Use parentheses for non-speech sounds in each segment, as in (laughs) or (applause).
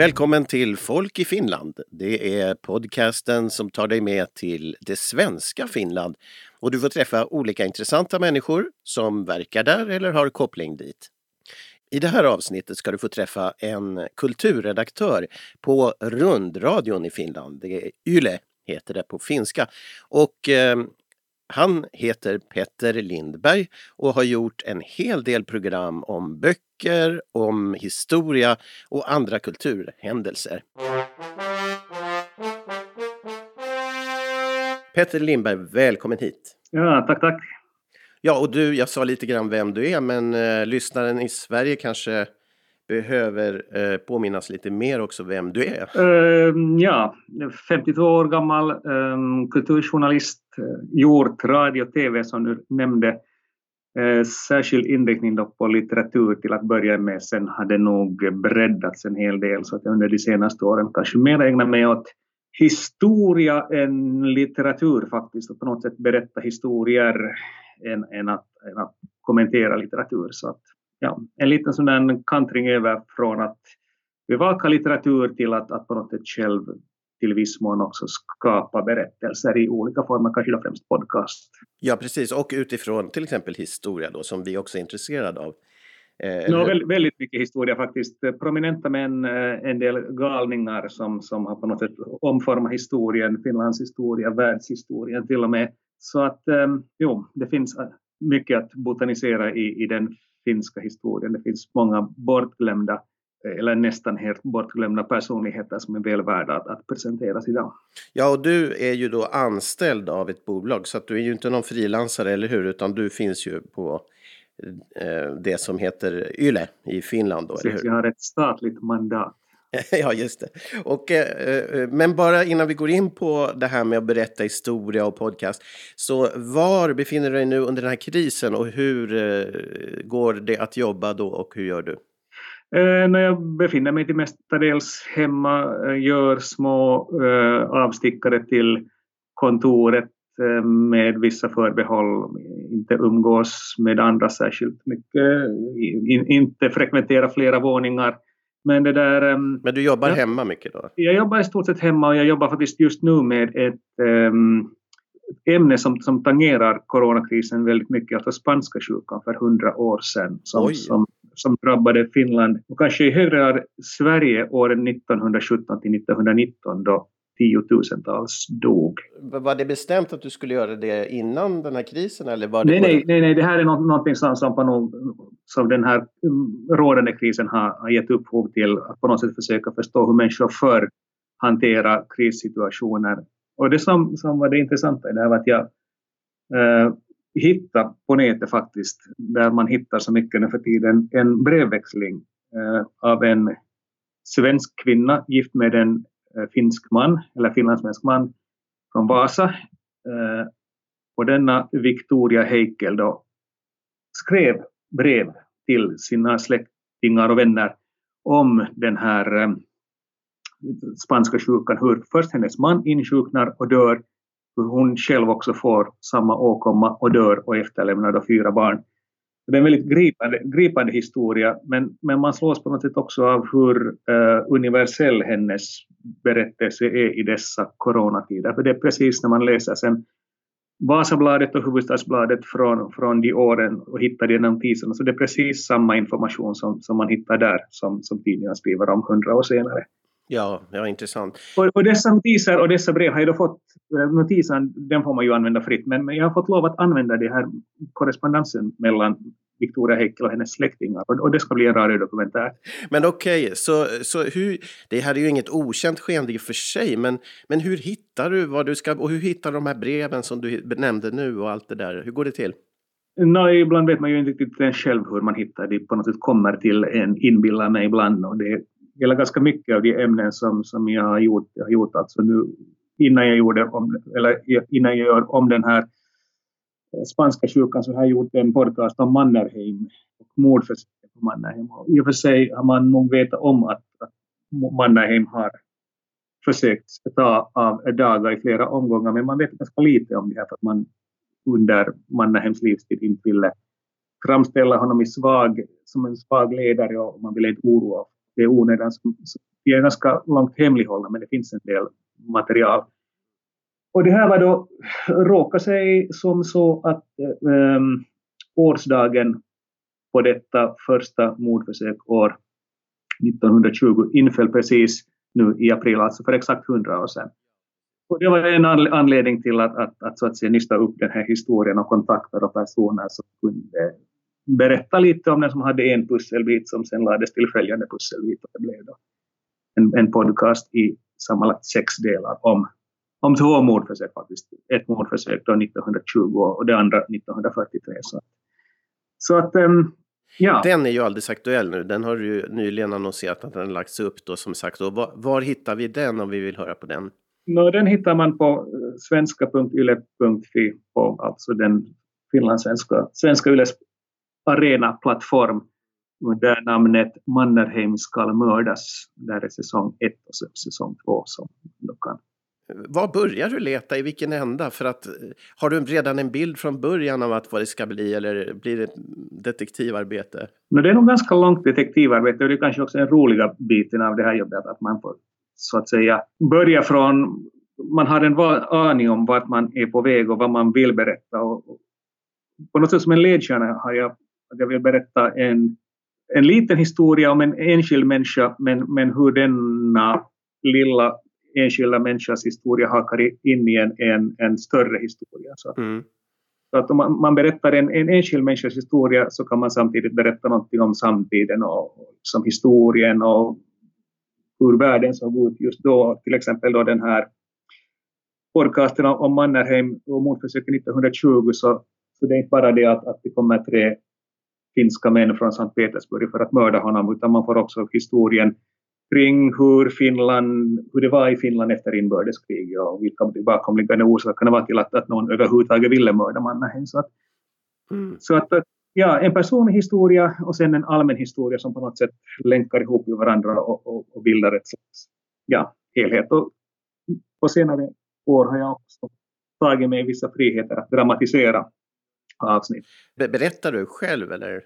Välkommen till Folk i Finland. Det är podcasten som tar dig med till det svenska Finland och du får träffa olika intressanta människor som verkar där eller har koppling dit. I det här avsnittet ska du få träffa en kulturredaktör på rundradion i Finland. Det är Yle heter det på finska. Och eh, han heter Petter Lindberg och har gjort en hel del program om böcker, om historia och andra kulturhändelser. Petter Lindberg, välkommen hit! Ja, tack, tack! Ja, och du, jag sa lite grann vem du är, men eh, lyssnaren i Sverige kanske behöver eh, påminnas lite mer också vem du är. Uh, ja, 52 år gammal, um, kulturjournalist, uh, gjort radio och tv som du nämnde. Uh, särskild inriktning då på litteratur till att börja med, sen har det nog breddats en hel del så att jag under de senaste åren kanske mer ägnat mig åt historia än litteratur faktiskt, och på något sätt berätta historier än, än, att, än att kommentera litteratur. Så att ja, en liten sån där kantring över från att bevaka litteratur till att, att på något sätt själv till viss mån också skapa berättelser i olika former, kanske då främst podcast. Ja, precis, och utifrån till exempel historia då, som vi också är intresserade av. Eh, no, väldigt, väldigt mycket historia faktiskt. Prominenta män, eh, en del galningar som, som har på något sätt omformat historien, Finlands historia, världshistorien till och med. Så att um, jo, det finns mycket att botanisera i, i den finska historien. Det finns många bortglömda eller nästan helt bortglömda personligheter som är väl värda att, att presenteras idag. Ja, och du är ju då anställd av ett bolag så att du är ju inte någon frilansare, eller hur? Utan du finns ju på eh, det som heter YLE i Finland. Då, eller hur? Jag har ett statligt mandat. (laughs) ja, just det. Och, eh, eh, men bara innan vi går in på det här med att berätta historia och podcast. Så var befinner du dig nu under den här krisen och hur eh, går det att jobba då och hur gör du? Eh, när jag befinner mig till mestadels hemma, eh, gör små eh, avstickare till kontoret eh, med vissa förbehåll, inte umgås med andra särskilt mycket, in, inte frekventera flera våningar men, det där, um, Men du jobbar jag, hemma mycket då? Jag jobbar i stort sett hemma och jag jobbar faktiskt just nu med ett um, ämne som, som tangerar coronakrisen väldigt mycket, alltså spanska sjukan för hundra år sedan som, som, som, drabbade Finland och kanske i högre grad Sverige åren 1917 till 1919 då tiotusentals dog. Var det bestämt att du skulle göra det innan den här krisen? Eller var det nej, nej, nej, nej, det här är något, någonting som, som, på någon, som den här mm, rådande krisen har, gett upphov till. Att på något sätt försöka förstå hur människor förr hanterar krissituationer. Och det som, som var det intressanta i det här var att jag eh, hittade på nätet faktiskt, där man hittar så mycket nu för tiden, en brevväxling eh, av en svensk kvinna gift med en Eh, finsk man, eller finlandssvensk man från Vasa. Eh, och denna Victoria Heikel då skrev brev till sina släktingar och vänner om den här eh, spanska sjukan, hur först hennes man insjuknar och dör, hur hon själv också får samma åkomma och dör och efterlämnar då fyra barn. Det är en väldigt gripande, gripande historia, men, men man slås på något sätt också av hur uh, universell hennes berättelse är i dessa coronatider. För det är precis när man läser sen Vasabladet och Hufvudstadsbladet från, från de åren och hittar de notiserna, så det är precis samma information som, som man hittar där som, som tidningen skriver om hundra år senare. Ja, ja intressant. Och, och, dessa notiser och dessa brev har jag då fått, eh, notiserna den får man ju använda fritt, men, men jag har fått lov att använda den här korrespondensen mellan Victoria Heikel och hennes släktingar och, och det ska bli en radiodokumentär. Men okej, okay, så, så hur, det här är ju inget okänt skeende i och för sig, men, men hur hittar du vad du ska, och hur hittar du de här breven som du nämnde nu och allt det där? Hur går det till? Nej, ibland vet man ju inte riktigt själv hur man hittar det. På något sätt kommer till en, inbillar mig ibland och det gäller ganska mycket av de ämnen som, som jag har gjort. Jag har gjort alltså nu, innan jag gjorde om, eller innan jag gör om den här spanska sjukan så har jag gjort en podcast om Mannerheim och mordförsöket på Mannerheim. Och I och för sig har man nog vetat om att, att Mannerheim har försökt ta av dagar i flera omgångar, men man vet ganska lite om det här för att man under Mannerheims livstid inte ville framställa honom i svag, som en svag ledare och man ville inte oroa det är onödan. Vi är ganska långt hemlighållna men det finns en del material. Och det här var då, råkade sig som så att eh, årsdagen på detta första mordförsök år 1920 inföll precis nu i april, alltså för exakt hundra år sedan. Och det var en anledning till att, att, att, så att säga, nysta upp den här historien och kontakta personer som kunde berätta lite om den som hade en pusselbit som sen lades till följande pusselbit och det blev då en, en podcast i sammanlagt sex delar om, om två mordförsök faktiskt. Ett mordförsök då 1920 och det andra 1943. Så, så att um, Ja. Den är ju alldeles aktuell nu. Den har du ju nyligen annonserat att den lagts upp då som sagt. Och var, var hittar vi den om vi vill höra på den? No, den hittar man på eh, svenska.yle.fi, på alltså den finlandssvenska svenska Yles arenaplattform under namnet Mannerheim skall mördas. Där är säsong 1 och säsong 2 som du kan var börjar du leta? I vilken ända? För att, har du redan en bild från början av att vad det ska bli eller blir det ett detektivarbete? Men det är nog ganska långt detektivarbete och det är kanske också den roliga biten av det här jobbet att man får så att säga börja från man har en aning om vart man är på väg och vad man vill berätta. Och på något sätt som en ledstjärna har jag att jag vill berätta en, en liten historia om en enskild människa men, men hur denna lilla enskilda människans historia hakar in i en, en, en större historia. Så, mm. så att om man, man, berättar en, en enskild människas historia så kan man samtidigt berätta någonting om samtiden och, och som historien och hur världen såg ut just då. Till exempel då den här podcasten om Mannerheim och mordförsöket 1920 så, så det är inte bara det att, att det kommer tre finska män från Sankt Petersburg för att mörda honom utan man får också historien kring hur, Finland, hur det var i Finland efter inbördeskriget och vilka de bakomliggande orsakerna var till att, att någon överhuvudtaget ville mörda Mannerheim. Så att, mm. så att ja, en personlig historia och sen en allmän historia som på något sätt länkar ihop i varandra och, och, och bildar ett slags ja, helhet. Och på senare år har jag också tagit mig vissa friheter att dramatisera avsnitt. Berättar du själv eller?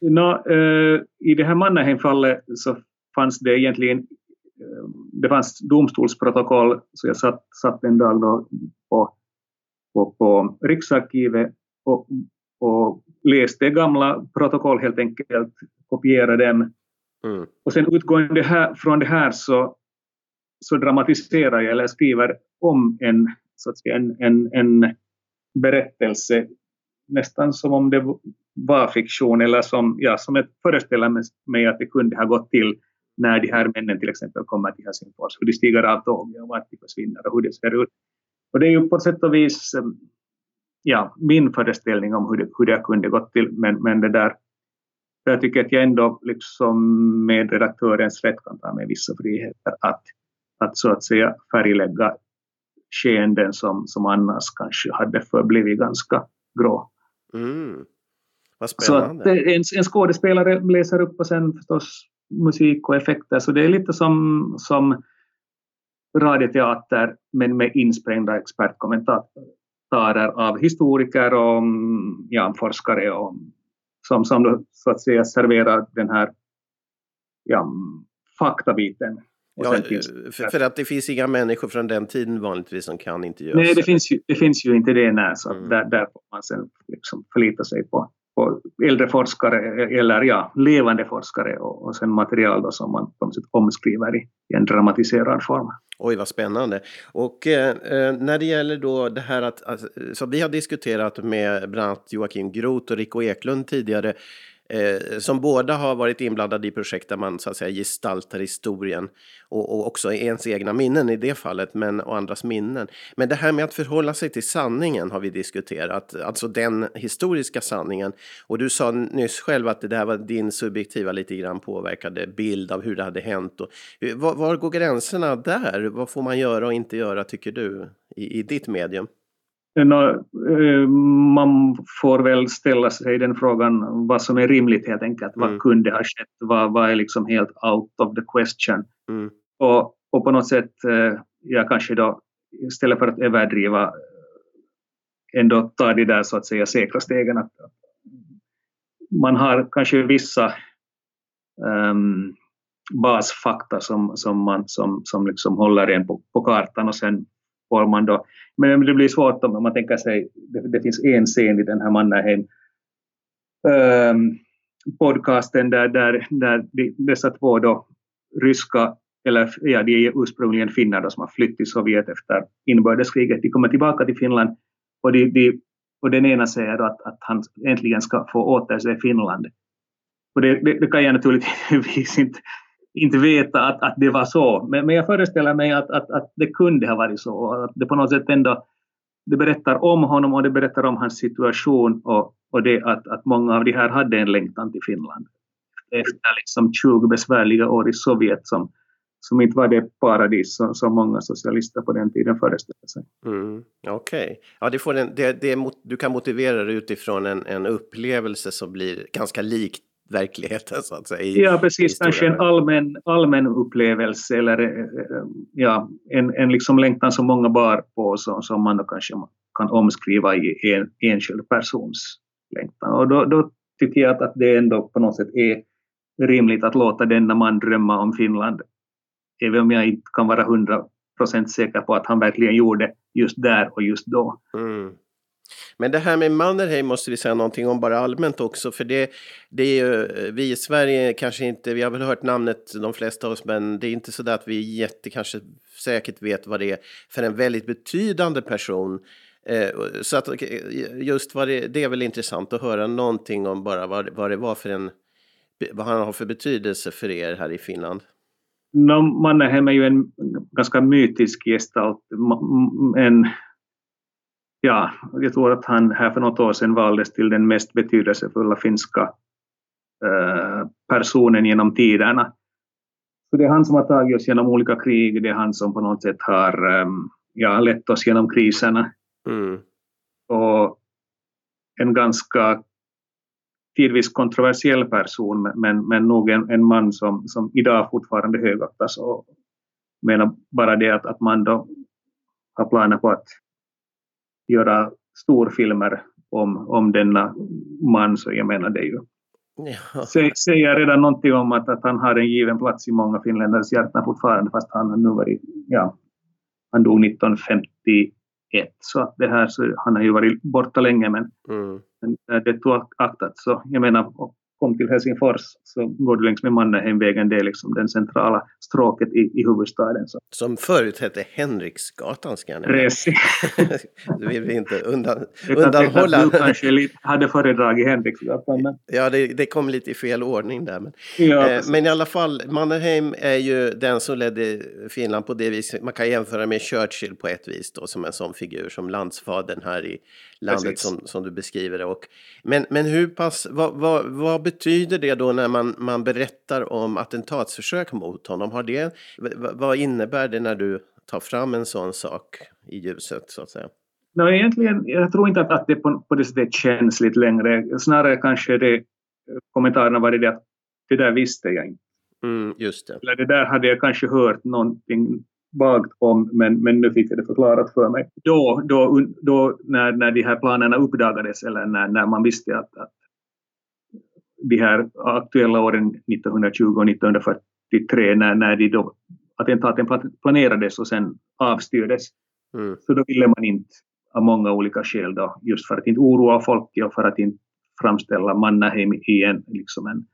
No, uh, I det här Mannerheim-fallet så fanns det egentligen eh, det fanns domstolsprotokoll, så jag satt, satt en dag då på, på, på Riksarkivet och, och läste gamla protokoll helt enkelt, kopierade dem. Mm. Och sen utgående här, från det här så, så dramatiserar jag eller skriver om en, så att säga, en, en, en berättelse nästan som om det var fiktion eller som, ja, som jag föreställer mig att det kunde ha gått till när de här männen till exempel kommer till Helsingfors, hur de stiger av tåget och vart de försvinner och hur det ser ut. Och det är ju på sätt och vis ehm, ja, min föreställning om hur det, hur det kunde gått till, men, men det där jag tycker att jag ändå liksom med redaktörens rätt kan ta mig vissa friheter att, att så att säga färglägga skeenden som, som annars kanske hade förblivit ganska grå. Mm. Vad spännande. Så att en, en skådespelare läser upp och sen förstås musik och effekter. Så det är lite som, som radioteater men med insprängda expertkommentarer av historiker och ja, forskare och, som, som så att säga serverar den här ja, faktabiten. Ja, för, för, att det finns inga människor från den tiden vanligtvis som kan intervjuas? Nej, det finns ju, det finns ju inte det. Nej, så mm. där, där får man sen liksom förlita sig på äldre forskare eller ja, levande forskare och, och sen material då som man på omskriver i, i en dramatiserad form. Oj, vad spännande. Och eh, eh, när det gäller då det här att, alltså, som vi har diskuterat med bland annat Joakim Groth och Rico Eklund tidigare, eh, som båda har varit inblandade i projekt där man så att säga gestaltar historien och, och också ens egna minnen i det fallet, men och andras minnen. Men det här med att förhålla sig till sanningen har vi diskuterat, alltså den historiska sanningen. Och du sa nyss själv att det här var din subjektiva, lite grann påverkade bild av hur det hade hänt. Och, var, var går gränserna där? Vad får man göra och inte göra, tycker du, i, i ditt medium? Eh, man får väl ställa sig den frågan vad som är rimligt helt enkelt. Mm. Vad kunde ha skett? Vad, vad är liksom helt out of the question? Mm. Och, och på något sätt, eh, jag kanske då istället för att överdriva eh, ändå tar de där så att säga säkra stegen. Att man har kanske vissa um, basfakta som, som, man, som, som liksom håller en på, på kartan och sen får man då... Men det blir svårt om man tänker sig, det, det finns en scen i den här Mannerheim um, ehm, podcasten där, där, där dessa två då ryska, eller ja, de är ursprungligen finnar då, som har flytt till Sovjet efter inbördeskriget. De kommer tillbaka till Finland och, de, de, och den ena säger att, att han äntligen ska få återse Finland. Och det, det, det kan jag naturligtvis (laughs) inte, inte veta att, att det var så, men, men jag föreställer mig att, att, att det kunde ha varit så, att det på något sätt ändå det berättar om honom och det berättar om hans situation och, och det att, att många av de här hade en längtan till Finland. Efter liksom 20 besvärliga år i Sovjet som, som inte var det paradis som, som många socialister på den tiden föreställde sig. Mm, Okej, okay. ja, det får en, det, det, du kan motivera det utifrån en, en upplevelse som blir ganska likt verkligheten så att säga. Ja, precis. Kanske en allmän, allmän upplevelse eller eh, ja, en, en liksom längtan som många bar på som, som man då kanske kan omskriva i en enskild persons längtan. Och då, då tycker jag att, att det ändå på något sätt är rimligt att låta denna man drömma om Finland. Även om jag inte kan vara hundra procent säker på att han verkligen gjorde just där och just då. Mm. Men det här med Mannerheim måste vi säga någonting om bara allmänt också, för det, det är ju, vi i Sverige kanske inte, vi har väl hört namnet de flesta av oss, men det är inte så där att vi jätte kanske säkert vet vad det är för en väldigt betydande person. Eh, så att just vad det, det är väl intressant att höra någonting om bara vad, vad det var för en, vad han har för betydelse för er här i Finland. No, Mannerheim är ju en ganska mytisk gestalt, en ja, jag tror att han här för något år sedan valdes till den mest betydelsefulla finska eh, personen genom tiderna. Så det är han som har tagit oss genom olika krig, det är han som på något sätt har um, ja, lett oss genom kriserna. Mm. Och en ganska tidvis kontroversiell person, men, men nog en, en man som, som idag fortfarande högaktas. Och menar bara det att, att man då har planer på att göra storfilmer om, om denna man, så jag menar det ju Ja. Säger redan någonting om att, att han har en given plats i många finländares hjärtan fortfarande, fast han har nu varit, ja, han dog 1951, så att det här, så han har ju varit borta länge, men, mm. men det tog aktat, så jag menar, kom till Helsingfors så går du längs med Mannerheimvägen, det är liksom den centrala stråket i, i huvudstaden. Så. Som förut hette Henriksgatan ska jag Precis. (laughs) det vill vi inte undan, undanhålla. Du kanske hade föredragit Henriksgatan. Men... Ja, det, det, kom lite i fel ordning där. Men, ja, eh, men i alla fall, Mannerheim är ju den som ledde Finland på det viset. Man kan jämföra med Churchill på ett vis då, som en sån figur, som landsfadern här i landet som, som du beskriver det. Och, men, men hur pass, vad, vad, vad betyder det då när man, man berättar om attentatsförsök mot honom? Har det, vad innebär det när du tar fram en sån sak i ljuset så att säga? No, egentligen, jag tror inte att, att det på, på det sättet känns lite längre. Snarare kanske det, kommentarerna var det att det där visste jag inte. Mm, just det. Eller det där hade jag kanske hört någonting vagt om, men, men nu fick jag det förklarat för mig. Då, då, då när, när de här planerna uppdagades, eller när, när man visste att, att de här aktuella åren 1920 och 1943, när, när de då, attentaten planerades och sen avstyrdes, mm. så då ville man inte av många olika skäl då, just för att inte oroa folk och för att inte framställa Mannerheim i en, liksom en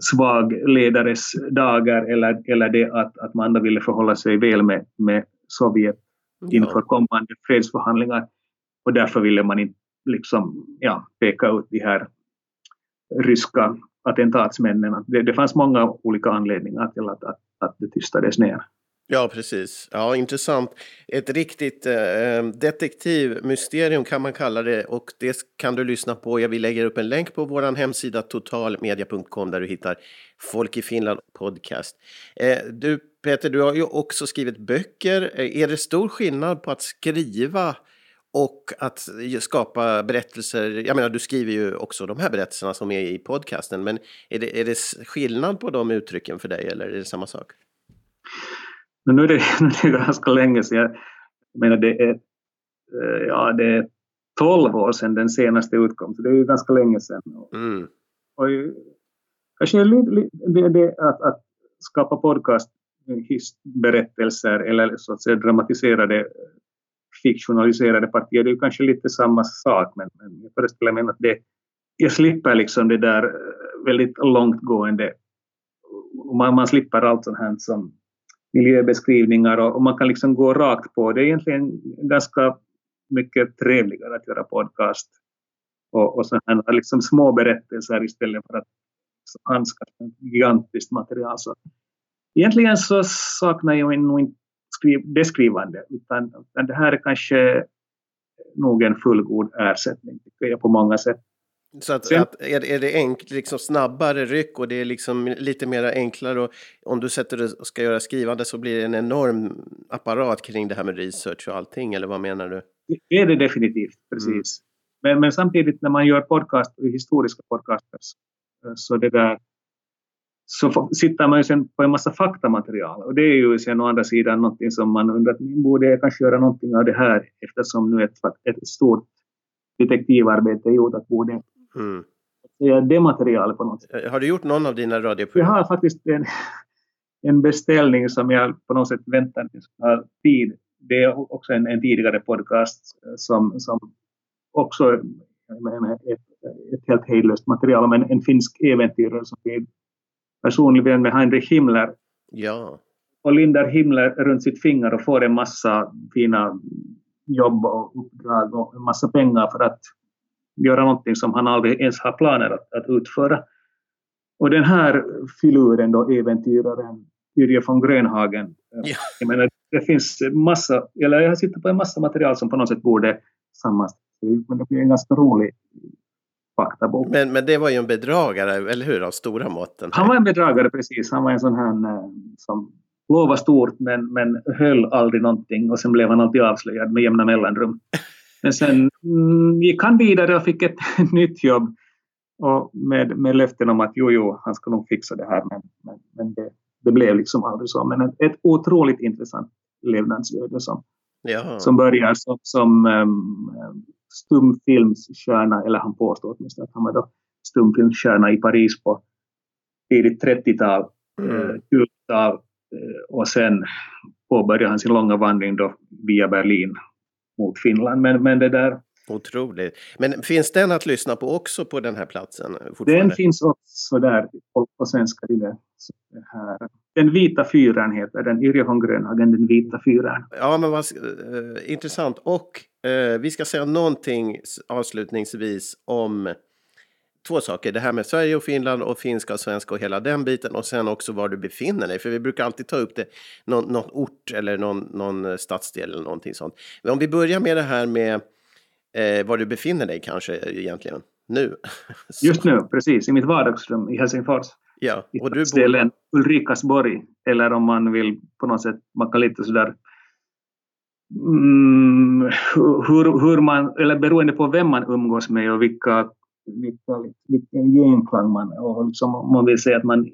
svag ledares dagar eller, eller det att, att man ville förhålla sig väl med, med Sovjet inför kommande fredsförhandlingar. Och därför ville man inte liksom, ja, peka ut de här ryska attentatsmännen. Det, det fanns många olika anledningar till att, att, att det tystades ner. Ja, precis. Ja, intressant. Ett riktigt eh, detektivmysterium kan man kalla det och det kan du lyssna på. Jag vill lägga upp en länk på vår hemsida totalmedia.com där du hittar Folk i Finland podcast. Eh, du Peter, du har ju också skrivit böcker. Eh, är det stor skillnad på att skriva och att skapa berättelser? Jag menar, du skriver ju också de här berättelserna som är i podcasten, men är det, är det skillnad på de uttrycken för dig eller är det samma sak? Men nu är det, (laughs) nu är det ganska länge sedan. Jag menar det är, eh, ja, det är 12 år sedan den senaste utkom, så det är ju ganska länge sedan. Mm. Och, kanske lite, det, det, att, att skapa podcastberättelser eller så att säga dramatiserade fiktionaliserade partier, det är ju kanske lite samma sak, men, men jag föreställer mig att det, jag slipper liksom det där eh, väldigt långtgående, man, man slipper allt sånt här som miljöbeskrivningar och, och, man kan liksom gå rakt på. Det är egentligen ganska mycket trevligare att göra podcast och, och sådana liksom små berättelser istället för att handskas med gigantiskt material. Så egentligen så saknar jag nog inte skriv, det skrivande, utan, utan det här är kanske nog en fullgod ersättning tycker jag på många sätt. Så att, att är, är det enk, liksom snabbare ryck och det är liksom lite mer enklare och om du sätter det och ska göra skrivande så blir det en enorm apparat kring det här med research och allting eller vad menar du? Det är det definitivt, precis. Mm. Men, men samtidigt när man gör podcast, historiska podcasters, så det där så sitter man ju sen på en massa faktamaterial och det är ju sen å andra sidan någonting som man undrar, borde jag kanske göra någonting av det här eftersom nu ett, ett stort detektivarbete är gjort att borde mm. det materialet på något sätt. Eh, har du gjort någon av dina radioprogram? Jag har faktiskt en, (laughs) en beställning som jag på något sätt väntar tills jag har tid. Det är också en, en tidigare podcast som, som också ett, ett helt hejdlöst material om en, en finsk äventyrare som blir personlig vän med Heinrich Himmler. Ja. Och lindar Himmler runt sitt finger och får en massa fina jobb och uppdrag och en massa pengar för att göra någonting som han aldrig ens har planer att, att utföra. Och den här filuren då, äventyraren Yrje von Grönhagen, ja. jag menar, det finns massa, eller jag har suttit på en massa material som på något sätt borde sammanställas, men det blir en ganska rolig faktabok. Men, men det var ju en bedragare, eller hur, av stora måtten? Han var en bedragare, precis. Han var en sån här eh, som lovade stort men, men höll aldrig någonting och sen blev han alltid avslöjad med jämna mellanrum. Men sen mm, gick han vidare och fick ett (laughs) nytt jobb och med, med löften om att jo, jo, han ska nog fixa det här, men, men, men det, det blev liksom aldrig så. Men ett, ett otroligt intressant levnadsöde som, som börjar som, som um, stumfilmsstjärna, eller han påstår åtminstone att han var då stumfilmsstjärna i Paris på tidigt 30-tal, mm. eh, eh, och sen påbörjade han sin långa vandring då via Berlin mot Finland. Men, men det där... Otroligt. Men finns den att lyssna på också på den här platsen? Den finns också där på, på svenska. Det här. Den vita fyran heter den, Yrje von Grönhagen, den vita fyran. Ja, men vad uh, intressant. Och uh, vi ska säga någonting avslutningsvis om två saker. Det här med Sverige och Finland och finska och svenska och hela den biten och sen också var du befinner dig. För vi brukar alltid ta upp det, någon, någon ort eller någon, någon stadsdel eller någonting sånt. Men om vi börjar med det här med eh, var du befinner dig kanske egentligen nu. (laughs) Just nu, precis, i mitt vardagsrum i Helsingfors. Ja, och du bor... Ulrikasborg, eller om man vill på något sätt, man kan lite sådär Mm, hur, hur man, eller beroende på vem man umgås med och vilka vilken genklang man och liksom, om man vill säga att man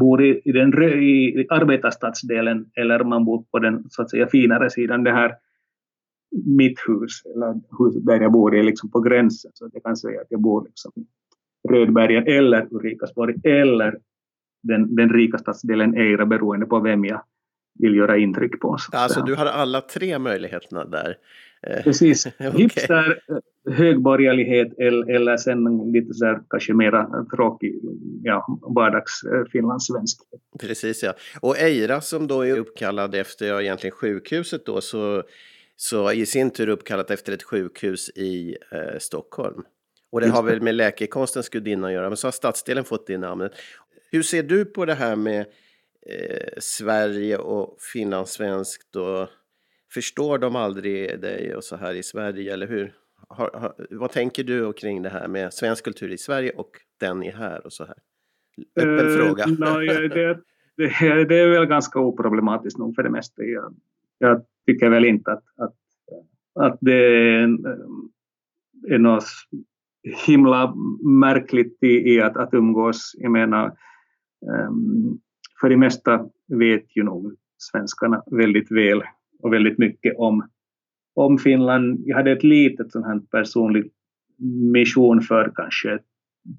bor i, i, den, i arbetarstadsdelen eller man bor på den så att säga finare sidan. Det här mitt hus, eller huset där jag bor, är liksom på gränsen. Så att jag kan säga att jag bor liksom i Rödbergen eller Ulrikasborg eller den, den rika stadsdelen Eira beroende på vem jag vill göra intryck på. Alltså du har alla tre möjligheterna där. Eh, Precis. (laughs) okay. Hipster, högborgerlighet eller sen lite så här, kanske mera tråkig ja, vardags eh, finlandssvensk. Precis ja. Och Eira som då är uppkallad efter ja, egentligen sjukhuset då så, så i sin tur uppkallat efter ett sjukhus i eh, Stockholm. Och det har väl med läkekonstens gudinna att göra, men så har stadsdelen fått det namnet. Hur ser du på det här med eh, Sverige och finlandssvenskt och förstår de aldrig dig och så här i Sverige, eller hur? Har, har, vad tänker du kring det här med svensk kultur i Sverige och den i här och så här? Öppen uh, fråga. (laughs) No, det, det, det, är väl ganska oproblematiskt nog för det mesta. Jag, jag tycker väl inte att, att, att det är, är något himla märkligt i, i att, att umgås. Jag menar, um, för det mesta vet ju nog svenskarna väldigt väl och väldigt mycket om, om Finland. Jag hade ett litet sånt här personligt mission för kanske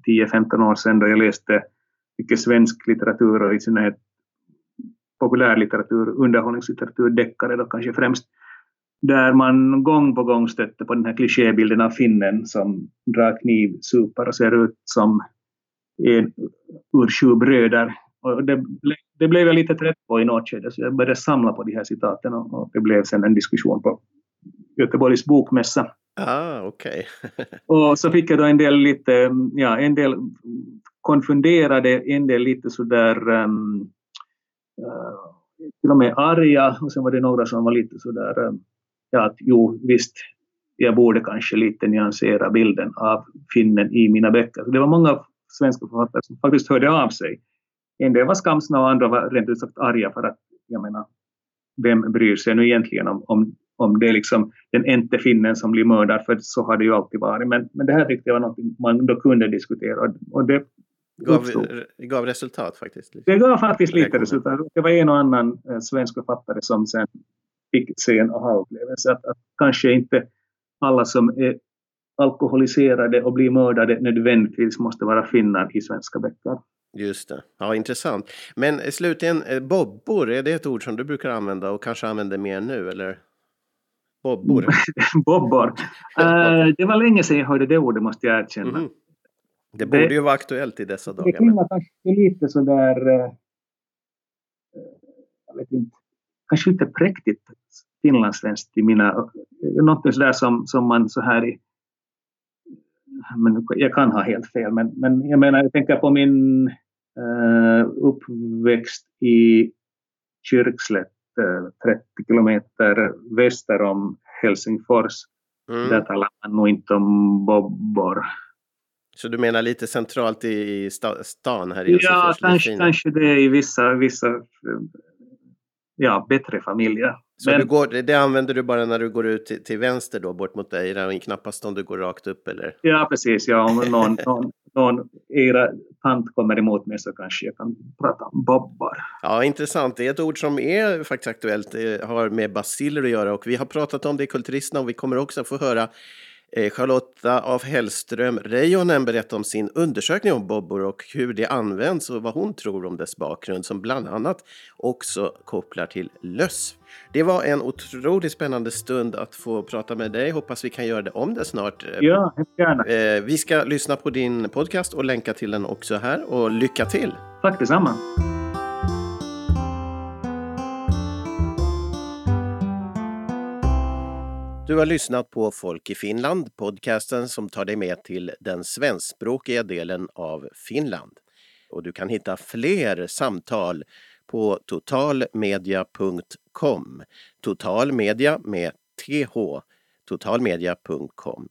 10-15 år sedan då jag läste mycket svensk litteratur och i synnerhet populärlitteratur, underhållningslitteratur, deckare då kanske främst, där man gång på gång stötte på den här klichébilden av finnen som drar kniv, supar och ser ut som en ur sju bröder. Och det, det blev jag lite trött på i något skede, så jag började samla på de här citaten och, det blev sen en diskussion på Göteborgs bokmässa. Ah, okay. (laughs) och så fick jag då en del lite, ja, en del konfunderade, en del lite sådär um, uh, till och med arga och sen var det några som var lite sådär um, ja, att jo visst, jag borde kanske lite nyansera bilden av finnen i mina böcker. Så det var många svenska författare som faktiskt hörde av sig. En del var skamsna och andra var rent ut sagt arga för att, jag menar, vem bryr sig nu egentligen om, om, om det är liksom den ente finnen som blir mördad, för så har det ju alltid varit. Men, men det här tyckte jag var något man då kunde diskutera och, och det gav, gav resultat faktiskt? Det gav faktiskt lite resultat. Det var en och annan eh, svensk författare som sen fick se en aha-upplevelse. Att, att kanske inte alla som är alkoholiserade och blir mördade nödvändigtvis måste vara finnar i svenska böcker. Just det. Ja, intressant. Men slutligen, eh, bobbor, är det ett ord som du brukar använda och kanske använder mer nu, eller? Bobbor? (laughs) bobbor. Uh, det var länge sedan jag hörde det ordet, måste jag erkänna. Mm. Det borde det, ju vara aktuellt i dessa dagar. Det klingar kanske lite sådär, uh, jag vet inte, kanske lite präktigt finlandssvenskt i mina, något sådär som, som man så här i, men jag kan ha helt fel, men, men jag menar, jag tänker på min uppväxt i Kyrkslätt, uh, 30 kilometer väster om Helsingfors. Mm. Där talar man nog inte om bobbor. Så du menar lite centralt i stan här i Helsingfors? Ja, kanske, kanske det i vissa, vissa ja, bättre familjer. Så Men, går, det använder du bara när du går ut till, till vänster då, bort mot Eira och knappast om du går rakt upp eller? Ja, precis. Ja, om någon, någon, någon era tant kommer emot mig så kanske jag kan prata om bobbar. Ja, intressant. Det är ett ord som är faktiskt aktuellt. Det har med basiller att göra och vi har pratat om det i Kulturisterna och vi kommer också få höra Charlotta af Hellström Reijonen berättar om sin undersökning om bobbor och hur det används och vad hon tror om dess bakgrund som bland annat också kopplar till löss. Det var en otroligt spännande stund att få prata med dig. Hoppas vi kan göra det om det snart. Ja, gärna. Eh, vi ska lyssna på din podcast och länka till den också här och lycka till! Tack detsamma! Du har lyssnat på Folk i Finland, podcasten som tar dig med till den svenskspråkiga delen av Finland. Och du kan hitta fler samtal på totalmedia.com. Totalmedia med th. totalmedia.com.